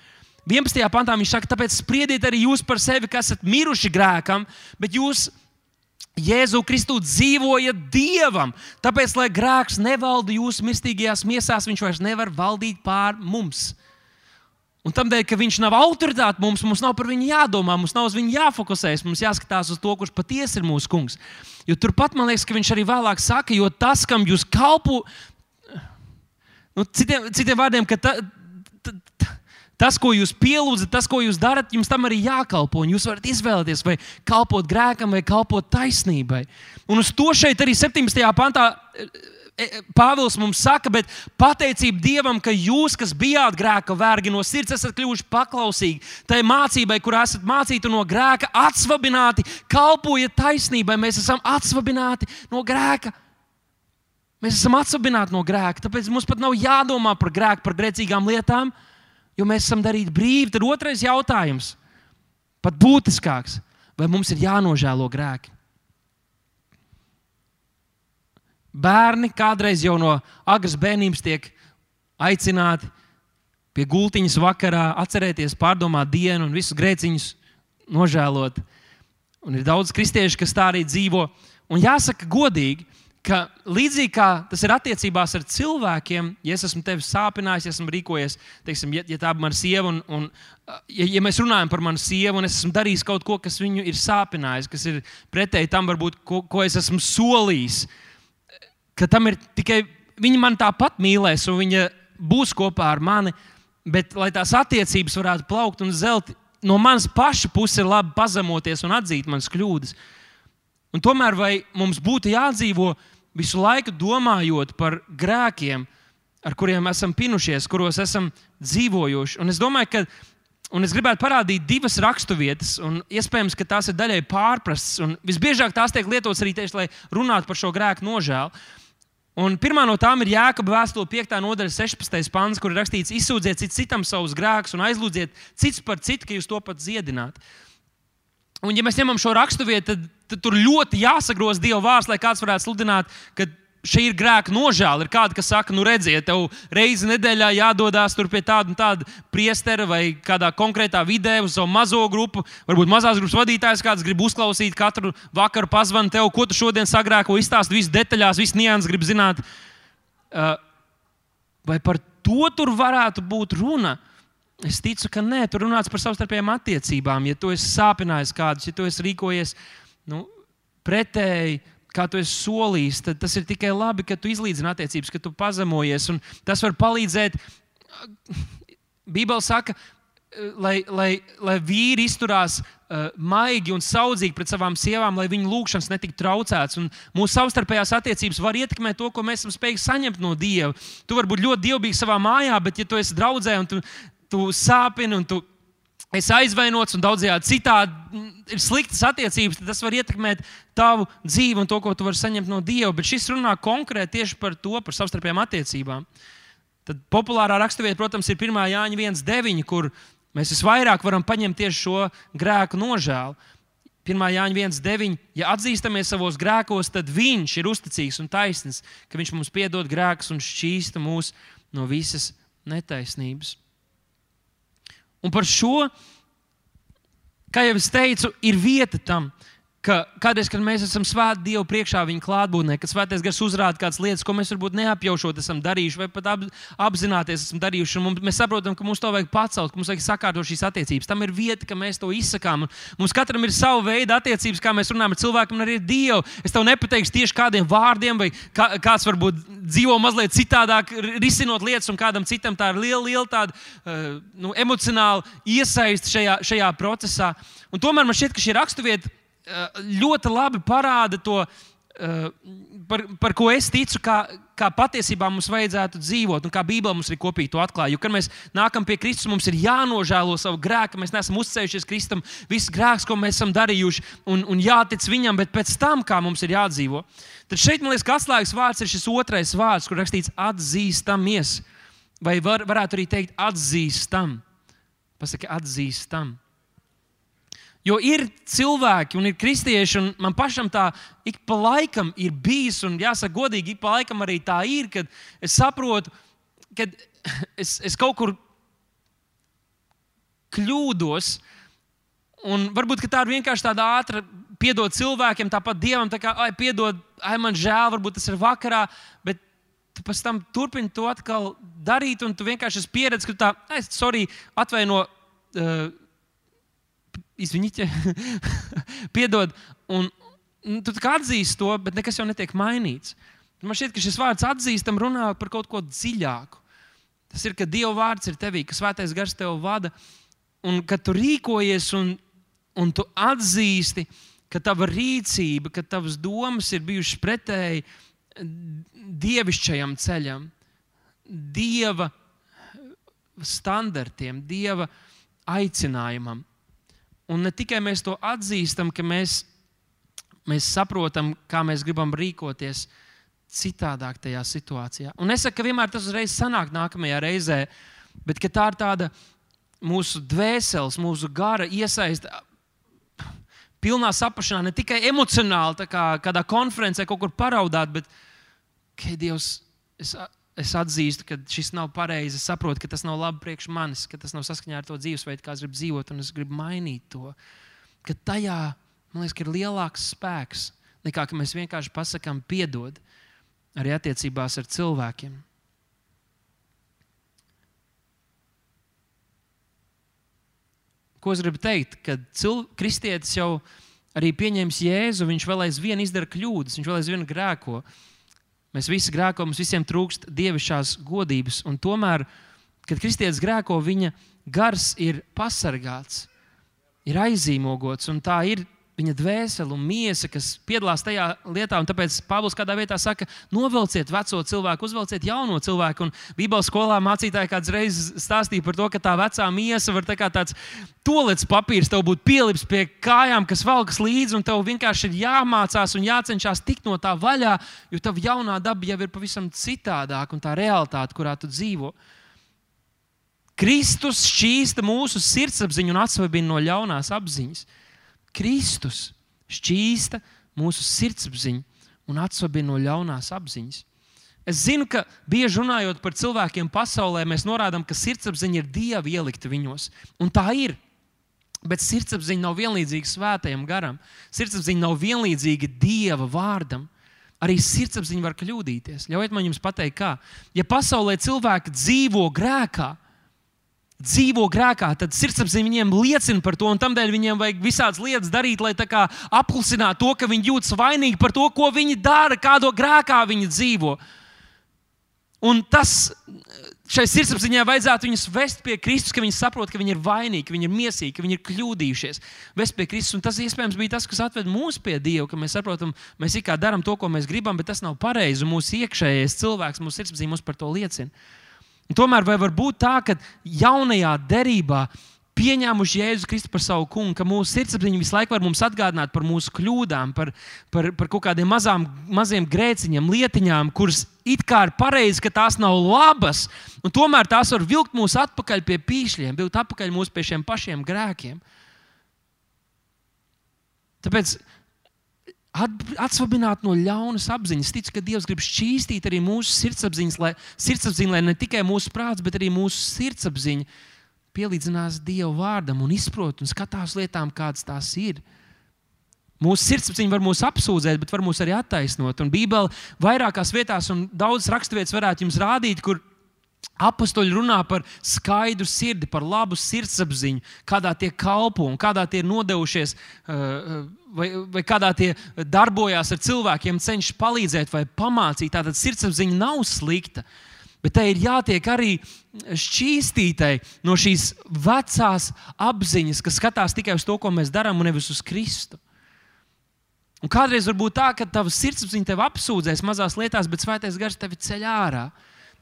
11. pantā viņš saka, tāpēc spriediet arī jūs par sevi, kas esat miruši grēkam, bet jūs Jēzu Kristu dzīvojat Dievam. Tāpēc, lai grēks nevalda jūsu mistīgajās miesās, viņš vairs nevar valdīt pār mums. Un tādēļ, ka viņš nav autoritāte mums, mums nav par viņu jādomā, mums nav uz viņu jāfokusējas, mums jāskatās uz to, kurš patiesi ir mūsu kungs. Jo turpat man liekas, ka viņš arī vēlāk saka, jo tas, kam jūs kalpo, nu, citiem, citiem vārdiem, ka ta, ta, tas, ko jūs pielūdzat, tas, ko jūs darat, jums tam arī jākalpo. Jūs varat izvēlēties, vai kalpot grēkam, vai kalpot taisnībai. Un uz to šeit arī 17. pantā. E, e, Pāvils mums saka, bet pateicība Dievam, ka jūs, kas bijāt grēka vergi no sirds, esat kļuvuši paklausīgi tai mācībai, kur esat mācīti no grēka, atsvabināti, kalpojat taisnībai. Mēs esam atsvabināti no grēka Mēs esam atsabināti no grēka, tāpēc mums pat nav jādomā par grēku, par grēcīgām lietām, jo mēs esam darīti brīvi. Tad otrais jautājums, pat būtiskāks, vai mums ir jānožēlo grēki? Bērni kādreiz jau no agras bērnības tiek aicināti pie gultiņas vakarā, atcerēties, pārdomāt dienu un visus grēciņus nožēlot. Un ir daudz kristiešu, kas tā arī dzīvo. Un jāsaka, godīgi, ka līdzīgi kā tas ir attiecībās ar cilvēkiem, ja es esmu tevi sāpinājis, ja esmu rīkojies, teiksim, ja, ja tā ir mana sieva, un, un ja, ja mēs runājam par manu sievu, un es esmu darījis kaut ko, kas viņu ir sāpinājis, kas ir pretēji tam, varbūt, ko, ko es esmu solījis, ka tam ir tikai viņa man tāpat mīlēs, un viņa būs kopā ar mani, bet lai tās attiecības varētu plaukt un zelt, no manas paša puses ir labi pazemoties un atzīt manas kļūdas. Un tomēr vai mums būtu jādzīvo visu laiku domājot par grēkiem, ar kuriem esam pinušies, kuros esam dzīvojuši. Un es domāju, ka Un es gribētu parādīt divas raksturvietas, un iespējams, ka tās ir daļai pārprastas. Visbiežāk tās tiek lietotas arī tieši, lai runātu par šo grēku nožēlu. Un pirmā no tām ir Jēkabā vēstule 5. nodaļa, 16. pāns, kur ir rakstīts: izsūdziet cits citam savus grēkus un aizlūdziet cits par citu, ka jūs to pat dziedināt. Un, ja mēs ņemam šo raksturvietu, tad, tad tur ļoti jāsagroz Dieva vārds, lai kāds varētu sludināt, ka šī ir grēka nožēla. Ir kāda, kas saka, nu, redziet, tev reizi nedēļā jādodas pie tāda un tāda priestera vai kādā konkrētā vidē uz savu mazo grupu. Varbūt mazās grupas vadītājs kāds grib uzklausīt katru vakaru, pazvanīt tev, ko tu šodien sagrēko, izstāst visu detaļās, visu nianses, grib zināt. Uh, vai par to tur varētu būt runa? Es ticu, ka nē, tur runāts par savstarpējām attiecībām. Ja tu esi sāpinājis kādus, ja tu esi rīkojies nu, pretēji, kā tu esi solījis, tad tas ir tikai labi, ka tu izlīdzini attiecības, ka tu pazemojies. Tas var palīdzēt. Bībeli saka, lai, lai, lai vīri izturās uh, maigi un saudzīgi pret savām sievām, lai viņu lūgšanas netiktu traucētas. Un mūsu savstarpējās attiecības var ietekmēt to, ko mēs esam spējīgi saņemt no Dieva. Tu vari būt ļoti dievbijīgs savā mājā, bet, ja tu esi draudzē un tu tu sāpini un tu esi aizvainots un daudzajādi citādi mm, ir sliktas attiecības, tas var ietekmēt tavu dzīvi un to, ko tu vari saņemt no Dieva. Bet šis runā konkrēti tieši par to, par savstarpējām attiecībām. Tad populārā raksturvieta, protams, ir 1. Jāņa 1,9, kur mēs visvairāk varam paņemt tieši šo grēku nožēlu. 1. Jāņa 1,9. Ja atzīstamies savos grēkos, tad Viņš ir uzticīgs un taisnīgs, ka Viņš mums piedod grēkus un šķīsta mūs no visas netaisnības. Un par šo, kā jau es teicu, ir vieta tam, ka kādreiz, kad mēs esam svēti Dievu priekšā, viņa klātbūtnē, kad svētais gars uzrāda kādas lietas, ko mēs varbūt neapjaušot esam darījuši, vai pat ap, apzināties esam darījuši. Mums, mēs saprotam, ka mums to vajag pacelt, ka mums vajag sakārtot šīs attiecības. Tam ir vieta, ka mēs to izsakām. Mums katram ir sava veida attiecības, kā mēs runājam ar cilvēku, un arī ar Dievu. Es tev nepateikšu tieši kādiem vārdiem, vai kā, kāds varbūt dzīvo mazliet citādāk, risinot lietas, un kādam citam tā ir liela, liela tāda, uh, nu, emocionāla iesaiste šajā, šajā procesā. Un tomēr man šķiet, ka šī raksturvieta Eh, ļoti labi parāda to, eh, par, par ko es ticu, kā, kā patiesībā mums vajadzētu dzīvot, un kā Bībelē mums ir kopīgi to atklāja. Jo, kad mēs nākam pie Kristus, mums ir jānožēlo savu grēku. Mēs neesam uzticējušies Kristum, visus grēkus, ko mēs esam darījuši, un, un jātic viņam, bet pēc tam, kā mums ir jādzīvo. Tad šeit, man liekas, atslēgas vārds ir šis otrais vārds, kur rakstīts atzīstamies. Vai var, varētu arī teikt, atzīstam. Pasaki, atzīstam. Jo ir cilvēki un ir kristieši, un man pašam tā ik pa laikam ir bijis, un jāsaka, godīgi, ik pa laikam arī tā ir, kad es saprotu, ka es, es kaut kur kļūdos. Un varbūt tā ir vienkārši tāda ātra, piedod cilvēkiem, tāpat dievam, tā kā, ai, piedod, ai, man žēl, varbūt tas ir vakarā, bet tu pēc tam turpini to atkal darīt, un tu vienkārši esi pieredzējis, ka tā, ai, sorry, atvaino. Uh, Izviņķi, piedod. Un, un tu atzīsti to, bet nekas jau netiek mainīts. Man šķiet, ka šis vārds atzīstam runā par kaut ko dziļāku. Tas ir, ka Dieva vārds ir tevī, ka svētais gars tev vada, un ka tu rīkojies un, un tu atzīsti, ka tava rīcība, ka tavas domas ir bijušas pretēji dievišķajam ceļam, dieva standartiem, dieva aicinājumam. Un ne tikai mēs to atzīstam, ka mēs, mēs saprotam, kā mēs gribam rīkoties citādāk tajā situācijā. Un es saku, ka vienmēr tas uzreiz sanāk nākamajā reizē, bet tā ir tāda mūsu dvēseles, mūsu gara iesaista. Pilnā saprāšanā, ne tikai emocionāli, kā kādā konferencē kaut kur paraudāt, bet ka Dievs, es, es atzīstu, ka šis nav pareizi. Es saprotu, ka tas nav labi priekš manis, ka tas nav saskaņā ar to dzīvesveidu, kā es gribu dzīvot, un es gribu mainīt to. Ka tajā, man liekas, ir lielāks spēks nekā mēs vienkārši pasakām, piedod arī attiecībās ar cilvēkiem. Ko es gribu teikt? Kad cil... kristietis jau arī pieņems Jēzu, viņš vēl aizvien izdara kļūdas, viņš vēl aizvien grēko. Mēs visi grēkojam, mums visiem trūkst dievišķās godības. Un tomēr, kad kristietis grēko, viņa gars ir pasargāts, ir aizīmogots. Un tā ir viņa dvēsele un miesa, kas piedalās tajā lietā. Tāpēc Pāvils kādā vietā saka, novelciet veco cilvēku, uzvelciet jauno cilvēku. Un Bībeles skolā mācītāji kāds reizes stāstīja par to, ka tā vecā miesa var tā kā tāds tolets papīrs tev būtu pielips pie kājām, kas velkas līdzi, un tev vienkārši ir jāmācās un jācenšas tikt no tā vaļā, jo tava jaunā daba jau ir pavisam citādāka un tā realitāte, kurā tu dzīvo. Kristus šķīsta mūsu sirdsapziņu un atsvabina no ļaunās apziņas. Kristus šķīsta mūsu sirdsapziņu un atsvabina no ļaunās apziņas. Es zinu, ka bieži runājot par cilvēkiem pasaulē, mēs norādām, ka sirdsapziņa ir dieva ielikta viņos. Un tā ir. Bet sirdsapziņa nav vienlīdzīga svētajam garam. Sirdsapziņa nav vienlīdzīga dieva vārdam. Arī sirdsapziņa var kļūdīties. Ļaujiet man jums pateikt, kā. Ja pasaulē cilvēki dzīvo grēkā, dzīvo grēkā, tad sirdsapziņa viņiem liecina par to, un tādēļ viņiem vajag visādas lietas darīt, lai apklusinātu to, ka viņi jūtas vainīgi par to, ko viņi dara, kādā grēkā viņi dzīvo. Un tas šai sirdsapziņai vajadzētu viņus vest pie Kristus, ka viņi saprot, ka viņi ir vainīgi, ka viņi ir miesīgi, ka viņi ir kļūdījušies. Vest pie Kristus. Un tas iespējams bija tas, kas atved mūs pie Dieva, ka mēs saprotam, mēs it kā darām to, ko mēs gribam, bet tas nav pareizi. Mūsu iekšējais cilvēks, mūsu sirdsapziņa mums par to liecina. Un tomēr vai var būt tā, ka jaunajā derībā pieņēmuši Jēzu Kristu par savu kungu, ka mūsu sirdsapziņa visu laiku var mums atgādināt par mūsu kļūdām, par, par, par kaut kādiem mazām, maziem grēciņiem, lietiņām, kuras it kā ir pareizi, ka tās nav labas, un tomēr tās var vilkt mūs atpakaļ pie pīšļiem, vilkt atpakaļ mūs pie šiem pašiem grēkiem. Tāpēc atsvabināt no ļaunas apziņas. Ticu, ka Dievs grib šķīstīt arī mūsu sirdsapziņas, lai, sirdsapziņu, lai ne tikai mūsu prāts, bet arī mūsu sirdsapziņa pielīdzinās Dieva vārdam un izprot un skatās lietām, kādas tās ir. Mūsu sirdsapziņa var mūs apsūdzēt, bet var mūs arī attaisnot. Un Bībelē vairākās vietās, un daudzas raksturvietas varētu jums rādīt, kur Apostoli runā par skaidru sirdi, par labu sirdsapziņu, kādā tie kalpo un kādā tie ir nodevušies, uh, uh, vai, vai kādā tie darbojās ar cilvēkiem, cenšas palīdzēt vai pamācīt. Tātad sirdsapziņa nav slikta, bet tai ir jātiek arī šķīstītai no šīs vecās apziņas, kas skatās tikai uz to, ko mēs darām, un nevis uz Kristu. Un kādreiz var būt tā, ka tavs sirdsapziņa tevi apsūdzēs mazās lietās, bet svētais gars tevi ceļ ārā.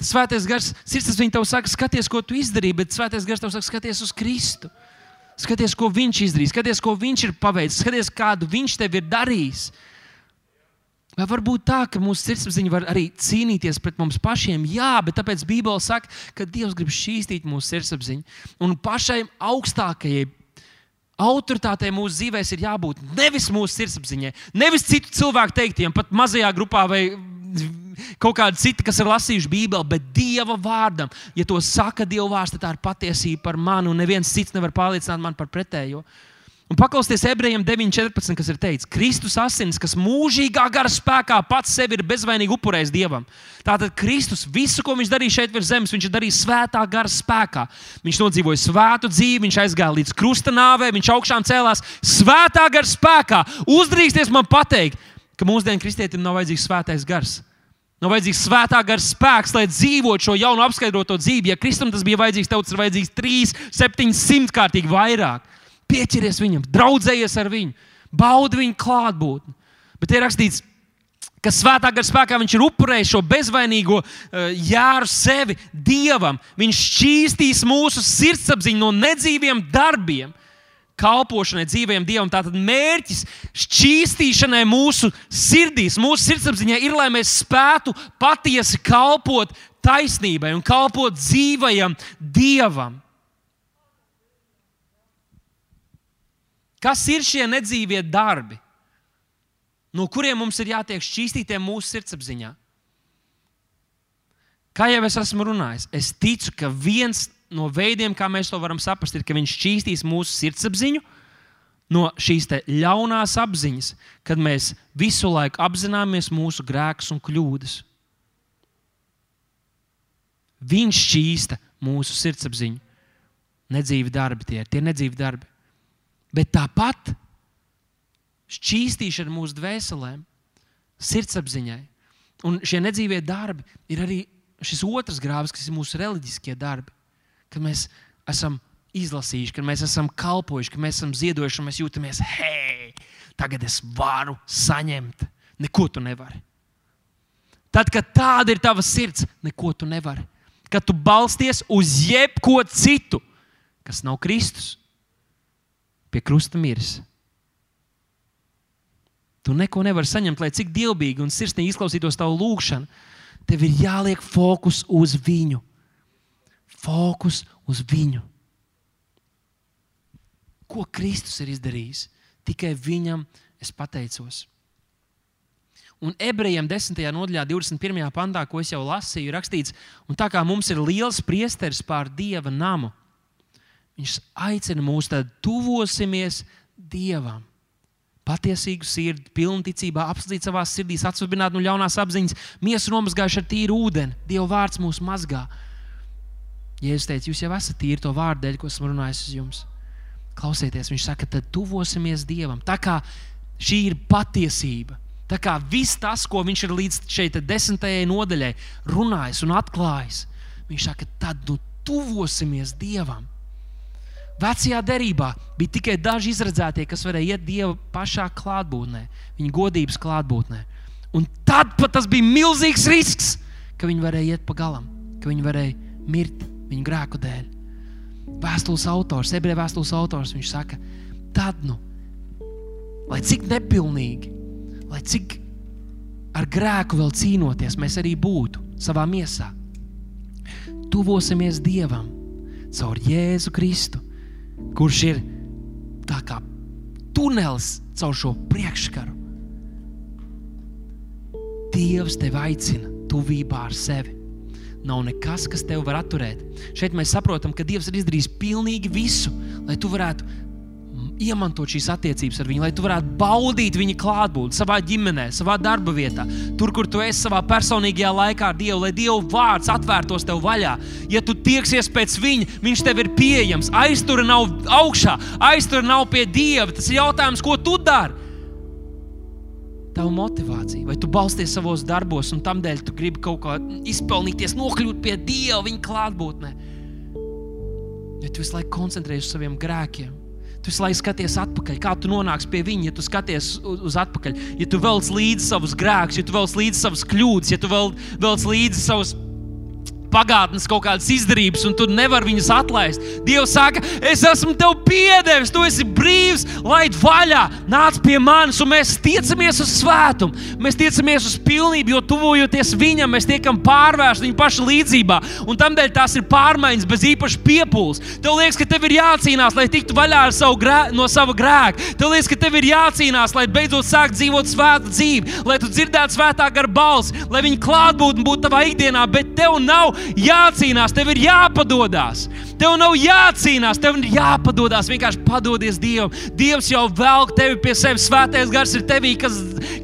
Svētais gars, sirdsapziņa tev saka, skaties, ko tu izdarīji, bet svētais gars tev saka, skaties uz Kristu. Skaties, ko viņš izdarīja, skaties, ko viņš ir paveicis, skaties, kādu viņš tev ir darījis. Vai var būt tā, ka mūsu sirdsapziņa var arī cīnīties pret mums pašiem? Jā, bet tāpēc Bībele saka, ka Dievs grib šķīstīt mūsu sirdsapziņu. Un pašai augstākajai autoritātei mūsu dzīvēm ir jābūt nevis mūsu sirdsapziņai, nevis citu cilvēku teiktiem, pat mazajā grupā vai kaut kāda cita, kas ir lasījuši Bībeli, bet Dieva vārdam, ja to saka Dieva vārds, tad tā ir patiesība par mani, un neviens cits nevar pārliecināt man par pretējo. Un paklausieties ebrejiem 9,14, kas ir teikts, Kristus asins, kas mūžīgā gara spēkā pats sevi ir bezvainīgi upurējis Dievam. Tātad Kristus visu, ko viņš darīja šeit virs zemes, viņš darīja svētā gara spēkā. Viņš nodzīvoja svētu dzīvi, viņš aizgāja līdz krusta nāvei, viņš augšām cēlās svētā gara spēkā. Uzdrīksties man pateikt, ka mūsdienu kristietim nav vajadzīgs svētais gars. Nav vajadzīgs svētā gara spēks, lai dzīvotu šo jaunu apskaidroto dzīvi. Ja Kristum tas bija vajadzīgs, tev tas ir vajadzīgs 3, 700 kārtīgi vairāk. Pieķeries viņam, draudzējies ar viņu, baudi viņa klātbūtni. Bet ir rakstīts, ka svētā gara spēkā viņš ir upurējis šo bezvainīgo uh, jāru sevi dievam. Viņš šķīstīs mūsu sirdsapziņu no nedzīviem darbiem kalpošanai, dzīvajam Dievam. Tātad mērķis šķīstīšanai mūsu sirdīs, mūsu sirdsapziņā ir, lai mēs spētu patiesi kalpot taisnībai un kalpot dzīvajam Dievam. Kas ir šie nedzīvie darbi, no kuriem mums ir jātiek šķīstītiem mūsu sirdsapziņā? Kā jau es esmu runājis, es ticu, ka viens no veidiem, kā mēs to varam saprast, ir, ka viņš šķīstīs mūsu sirdsapziņu no šīs ļaunās apziņas, kad mēs visu laiku apzināmies mūsu grēkus un kļūdas. Viņš šķīsta mūsu sirdsapziņu. Nedzīvi darbi tie ir, tie nedzīvi darbi. Bet tāpat šķīstīšana mūsu dvēselēm, sirdsapziņai. Un šie nedzīvie darbi ir arī šis otrs grāvs, kas ir mūsu reliģiskie darbi kad mēs esam izlasījuši, kad mēs esam kalpojuši, kad mēs esam ziedojuši, un mēs jūtamies, hei, tagad es varu saņemt. Neko tu nevari. Tad, kad tāda ir tava sirds, neko tu nevari. Kad tu balsties uz jebko citu, kas nav Kristus, pie krusta miris. Tu neko nevari saņemt, lai cik dievbijīgi un sirsnīgi izklausītos tavu lūgšanu. Tev ir jāliek fokus uz viņu fokus uz viņu. Ko Kristus ir izdarījis? Tikai viņam es pateicos. Un ebrejiem 10. nodaļā, 21. pantā, ko es jau lasīju, ir rakstīts, un tā kā mums ir liels priesteris pār dieva namu, viņš aicina mūs tad tuvosimies dievam. Patiesīgu sirdi, pilnticībā, apslīd savā sirdī, atsvabināt no ļaunās apziņas, miesu nomazgājuši ar tīru ūdeni. Dieva vārds mūs mazgā. Jēzus teica, jūs jau esat tīri to vārdu dēļ, ko esmu runājis uz jums. Klausieties, viņš saka, tad tuvosimies Dievam. Tā kā šī ir patiesība, tā kā viss tas, ko viņš ir līdz šeit desmitajai nodaļai runājis un atklājis, viņš saka, tad nu tuvosimies Dievam. Vecajā derībā bija tikai daži izredzētie, kas varēja iet Dieva pašā klātbūtnē, viņa godības klātbūtnē. Un tad pat tas bija milzīgs risks, ka viņi varēja iet pa galam, ka viņi varēja mirt viņu grēku dēļ. Vēstules autors, ebreju vēstules autors, viņš saka, tad, nu, lai cik nepilnīgi, lai cik ar grēku vēl cīnoties, mēs arī būtu savā miesā, tuvosimies Dievam caur Jēzu Kristu, kurš ir tā kā tunelis caur šo priekškaru. Dievs tevi aicina tuvībā ar sevi nav nekas, kas tevi var atturēt. Šeit mēs saprotam, ka Dievs ir izdarījis pilnīgi visu, lai tu varētu iemantot šīs attiecības ar viņu, lai tu varētu baudīt viņa klātbūtni savā ģimenē, savā darba vietā, tur, kur tu esi savā personīgajā laikā ar Dievu, lai Dieva vārds atvērtos tev vaļā. Ja tu tieksies pēc viņa, viņš tev ir pieejams. Aiztura nav augšā, aiztura nav pie Dieva. Tas ir jautājums, ko tu dari tavu motivāciju, vai tu balsties savos darbos, un tam dēļ tu gribi kaut kā izpelnīties, nokļūt pie Dieva, viņa klātbūtnē. Ja tu visu laiku koncentrējies uz saviem grēkiem, tu visu laiku skaties atpakaļ, kā tu nonāksi pie viņa, ja tu skaties uz, uz atpakaļ, ja tu velc līdzi savus grēkus, ja tu velc līdzi savas kļūdas, ja tu velc līdzi savus pagātnes kaut kādas izdarības, un tu nevari viņas atlaist. Dievs saka, es esmu tev piedevis, tu esi brīvs, laid vaļā, nāc pie manis, un mēs tiecamies uz svētumu, mēs tiecamies uz pilnību, jo tuvojoties viņam, mēs tiekam pārvērsti viņa paša līdzjūtībā. Un tādēļ tās ir pārmaiņas bez īpašas piepūles. Tev liekas, ka tev ir jācīnās, lai tiktu vaļā savu grē, no sava grēka. Tev liekas, ka tev ir jācīnās, lai beidzot sāktu dzīvot svētu dzīvi, lai tu dzirdētu svētā gara balsi, lai viņa klātbūtne būtu tavā ikdienā, bet tev nav jācīnās, tev ir jāpadodas. Tev nav jācīnās, tev ir jāpadodas. Vienkārši padodies Dievam. Dievs jau velk tevi pie sevis. Svētais gars ir tevī, kas,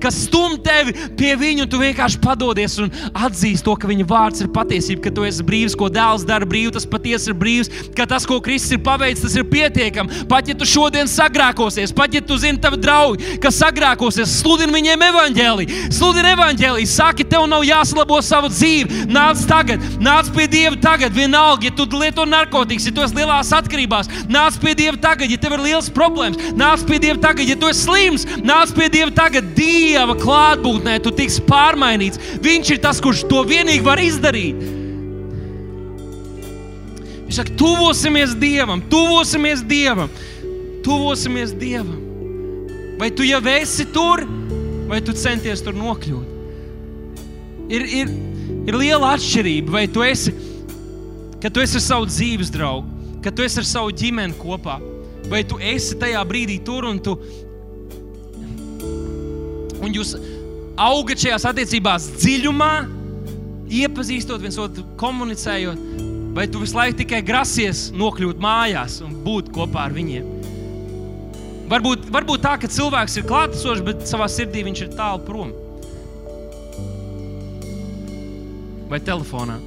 kas stum tevi pie viņa. Tu vienkārši padodies un atzīst to, ka viņa vārds ir patiesība, ka tu esi brīvs, ko dēls dara brīvi. Tas patiesi ir brīvs, ka tas, ko Kristus ir paveicis, tas ir pietiekami. Pat ja tu šodien sagrākosies, pat ja tu zini, tavi draugi, kas sagrākosies, sludini viņiem evaņģēlī, sludini evaņģēlī, saki tev nav jāsalabo savu dzīvi. Nāc tagad, nāc pie Dieva tagad. Vienalga, ja tu lieto narkotikas, ja tu esi lielās atkarībās, nāc pie Dieva tagad, ja tev ir liels problēmas. Nāc pie Dieva tagad, ja tu esi slims. Nāc pie Dieva tagad, Dieva klātbūtnē, tu tiks pārmainīts. Viņš ir tas, kurš to vienīgi var izdarīt. Viņš saka, tuvosimies Dievam, tuvosimies Dievam, tuvosimies Dievam. Vai tu jau esi tur, vai tu centies tur nokļūt? Ir, ir, ir liela atšķirība, vai tu esi, kad tu esi ar savu dzīves draugu, kad tu esi ar savu ģimeni kopā, vai tu esi tajā brīdī tur un tu. Un jūs augat šajās attiecībās dziļumā, iepazīstot viens otru, komunicējot, vai tu visu laiku tikai grasies nokļūt mājās un būt kopā ar viņiem. Varbūt, varbūt tā, ka cilvēks ir klātesošs, bet savā sirdī viņš ir tālu prom. Vai telefonā.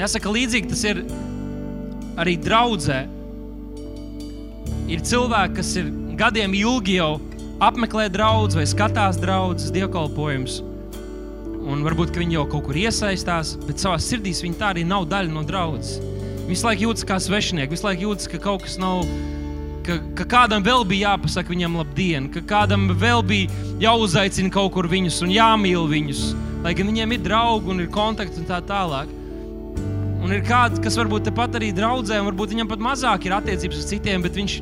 Jāsaka, līdzīgi tas ir arī draudzē. Ir cilvēki, kas ir gadiem ilgi jau apmeklē draugus vai skatās draugus, dievkalpojumus. Un varbūt viņi jau kaut kur iesaistās, bet savā sirdī viņi tā arī nav daļa no draudzes. Visu laiku jūtas kā svešinieks, visu laiku jūtas, ka kaut kas nav. Ka, ka kādam vēl bija jāpasaka viņam labdien, ka kādam vēl bija jāuzaicina kaut kur viņus un jāmīl viņus, lai gan viņiem ir draugi un ir kontakti un tā tālāk. Un ir kāds, kas varbūt tepat arī draudzē, un varbūt viņam pat mazāk ir attiecības ar citiem, bet viņš,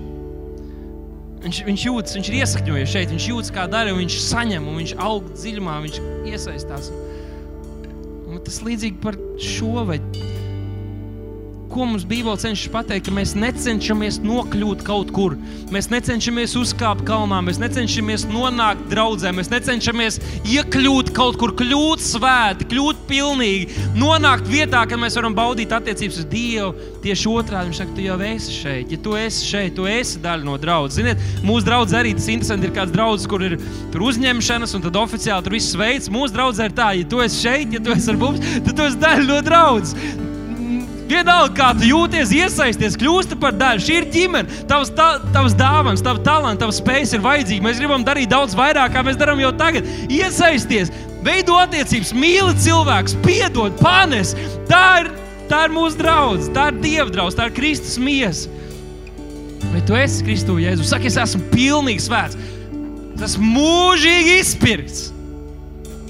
viņš, viņš jūtas, viņš ir iesakņojies šeit, viņš jūtas kā daļa, un viņš saņem, un viņš aug dziļumā, viņš iesaistās. Un tas līdzīgi par šo vai ko mums Bībele cenšas pateikt, ka mēs necenšamies nokļūt kaut kur. Mēs necenšamies uzkāpt kalnā, mēs necenšamies nonākt draudzē, mēs necenšamies iekļūt kaut kur, kļūt svēti, kļūt pilnīgi, nonākt vietā, kad mēs varam baudīt attiecības ar Dievu. Tieši otrādi viņš saka, tu jau esi šeit. Ja tu esi šeit, tu esi daļa no draudzes. Ziniet, mūsu draudzē arī tas interesanti ir kāds draugs, kur ir uzņemšanas, un tad oficiāli tur viss veids. Mūsu draudzē ir tā, ja tu esi šeit, ja tu esi ar mums, tad tu esi daļa no draudzes. Vienalga, kā tu jūties, iesaisties, kļūsti par daļu. Šī ir ģimene, tavs, ta, tavs dāvāns, tavs talants, tavs spējas ir vajadzīgi. Mēs gribam darīt daudz vairāk, kā mēs darām jau tagad. Iesaisties, veido attiecības, mīli cilvēkus, piedod, panes. Tā ir, tā ir mūsu draudzene, tā ir Dieva draudzene, tā ir Kristus miesa. Vai tu esi Kristus Jēzus? Saki, es esmu pilnīgi svēts. Tas mūžīgi izpirkts.